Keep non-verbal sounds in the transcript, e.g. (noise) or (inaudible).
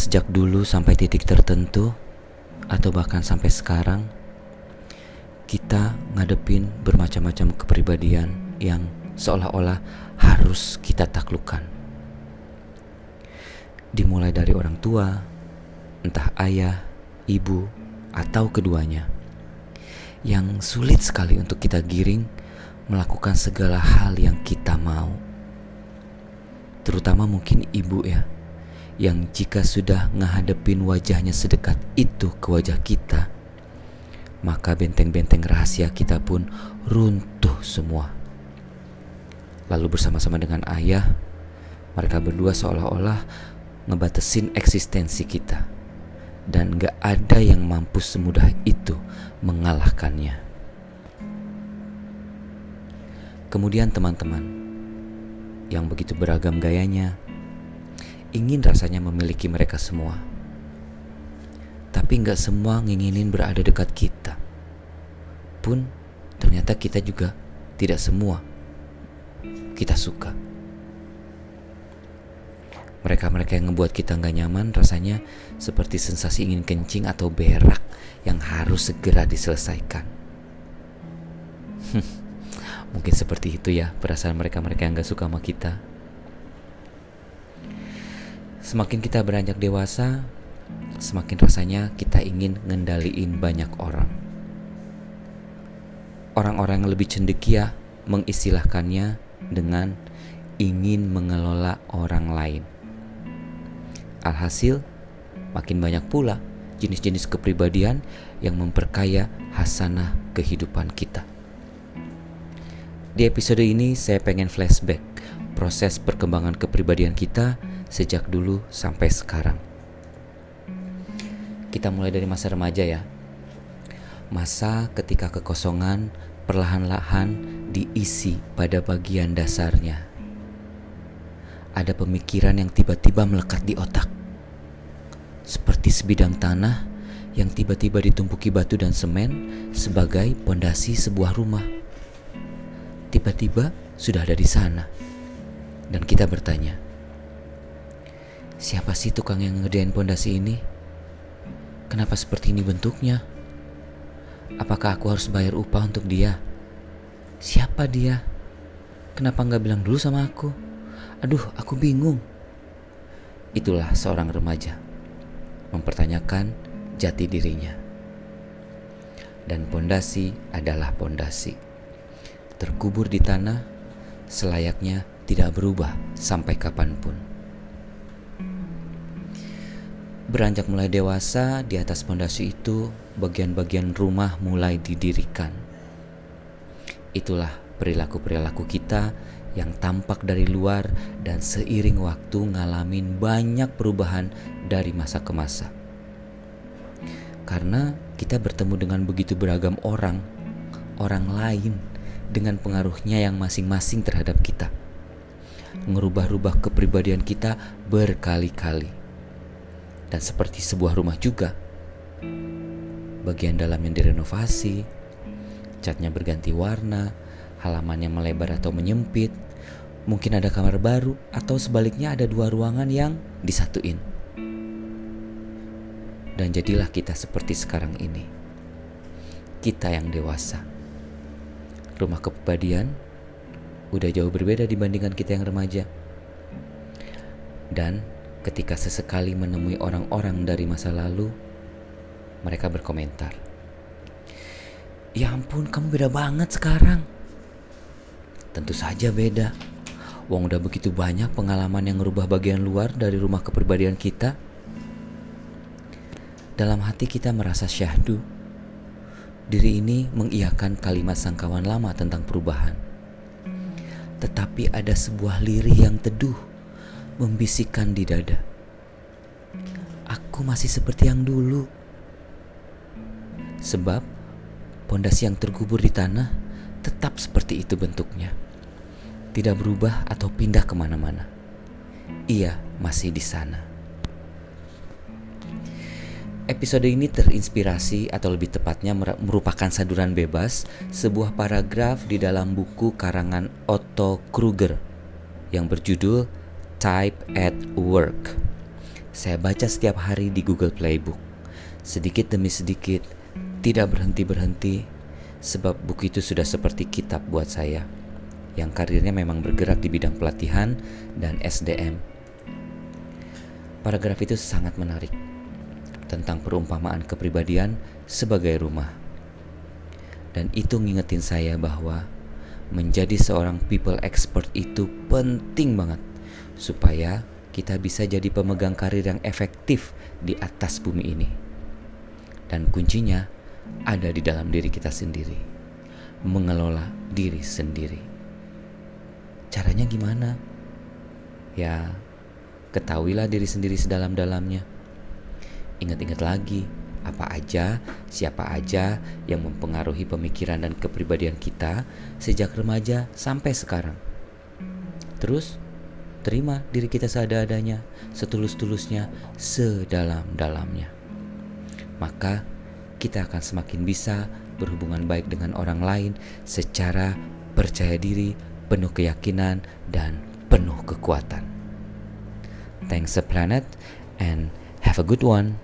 sejak dulu sampai titik tertentu, atau bahkan sampai sekarang, kita ngadepin bermacam-macam kepribadian yang seolah-olah harus kita taklukkan. Dimulai dari orang tua, entah ayah, ibu, atau keduanya, yang sulit sekali untuk kita giring melakukan segala hal yang kita mau. Terutama mungkin ibu ya, yang jika sudah ngehadepin wajahnya sedekat itu ke wajah kita, maka benteng-benteng rahasia kita pun runtuh semua. Lalu bersama-sama dengan ayah, mereka berdua seolah-olah ngebatesin eksistensi kita. Dan gak ada yang mampu semudah itu mengalahkannya. Kemudian teman-teman yang begitu beragam gayanya ingin rasanya memiliki mereka semua. Tapi nggak semua nginginin berada dekat kita. Pun ternyata kita juga tidak semua kita suka. Mereka-mereka yang ngebuat kita nggak nyaman rasanya seperti sensasi ingin kencing atau berak yang harus segera diselesaikan. (laughs) Mungkin seperti itu ya perasaan mereka-mereka yang gak suka sama kita. Semakin kita beranjak dewasa, semakin rasanya kita ingin ngendaliin banyak orang. Orang-orang yang lebih cendekia mengistilahkannya dengan ingin mengelola orang lain. Alhasil, makin banyak pula jenis-jenis kepribadian yang memperkaya hasanah kehidupan kita. Di episode ini saya pengen flashback proses perkembangan kepribadian kita sejak dulu sampai sekarang. Kita mulai dari masa remaja ya. Masa ketika kekosongan perlahan-lahan diisi pada bagian dasarnya ada pemikiran yang tiba-tiba melekat di otak. Seperti sebidang tanah yang tiba-tiba ditumpuki batu dan semen sebagai pondasi sebuah rumah. Tiba-tiba sudah ada di sana. Dan kita bertanya, siapa sih tukang yang ngerjain pondasi ini? Kenapa seperti ini bentuknya? Apakah aku harus bayar upah untuk dia? Siapa dia? Kenapa nggak bilang dulu sama aku? Aduh, aku bingung. Itulah seorang remaja mempertanyakan jati dirinya. Dan pondasi adalah pondasi. Terkubur di tanah selayaknya tidak berubah sampai kapan pun. Beranjak mulai dewasa, di atas pondasi itu bagian-bagian rumah mulai didirikan. Itulah perilaku-perilaku kita yang tampak dari luar dan seiring waktu ngalamin banyak perubahan dari masa ke masa. Karena kita bertemu dengan begitu beragam orang, orang lain dengan pengaruhnya yang masing-masing terhadap kita. Ngerubah-rubah kepribadian kita berkali-kali. Dan seperti sebuah rumah juga. Bagian dalam yang direnovasi, catnya berganti warna, halamannya melebar atau menyempit, mungkin ada kamar baru atau sebaliknya ada dua ruangan yang disatuin. Dan jadilah kita seperti sekarang ini. Kita yang dewasa. Rumah kepribadian udah jauh berbeda dibandingkan kita yang remaja. Dan ketika sesekali menemui orang-orang dari masa lalu, mereka berkomentar. Ya ampun, kamu beda banget sekarang. Tentu saja beda. Wong udah begitu banyak pengalaman yang merubah bagian luar dari rumah kepribadian kita. Dalam hati kita merasa syahdu. Diri ini mengiyakan kalimat sangkawan lama tentang perubahan. Tetapi ada sebuah lirih yang teduh membisikkan di dada. Aku masih seperti yang dulu. Sebab pondasi yang terkubur di tanah tetap seperti itu bentuknya. Tidak berubah atau pindah ke mana-mana. Ia masih di sana. Episode ini terinspirasi atau lebih tepatnya merupakan saduran bebas sebuah paragraf di dalam buku karangan Otto Kruger yang berjudul Type at Work. saya baca setiap hari di Google Playbook. Sedikit demi sedikit, tidak berhenti-berhenti, sebab buku itu sudah seperti kitab buat saya, yang karirnya memang bergerak di bidang pelatihan dan SDM. Paragraf itu sangat menarik tentang perumpamaan kepribadian sebagai rumah. Dan itu ngingetin saya bahwa menjadi seorang people expert itu penting banget supaya kita bisa jadi pemegang karir yang efektif di atas bumi ini. Dan kuncinya ada di dalam diri kita sendiri. Mengelola diri sendiri. Caranya gimana? Ya, ketahuilah diri sendiri sedalam-dalamnya. Ingat-ingat lagi, apa aja, siapa aja yang mempengaruhi pemikiran dan kepribadian kita sejak remaja sampai sekarang. Terus, terima diri kita seada-adanya, setulus-tulusnya, sedalam-dalamnya. Maka, kita akan semakin bisa berhubungan baik dengan orang lain secara percaya diri, penuh keyakinan, dan penuh kekuatan. Thanks a planet and have a good one.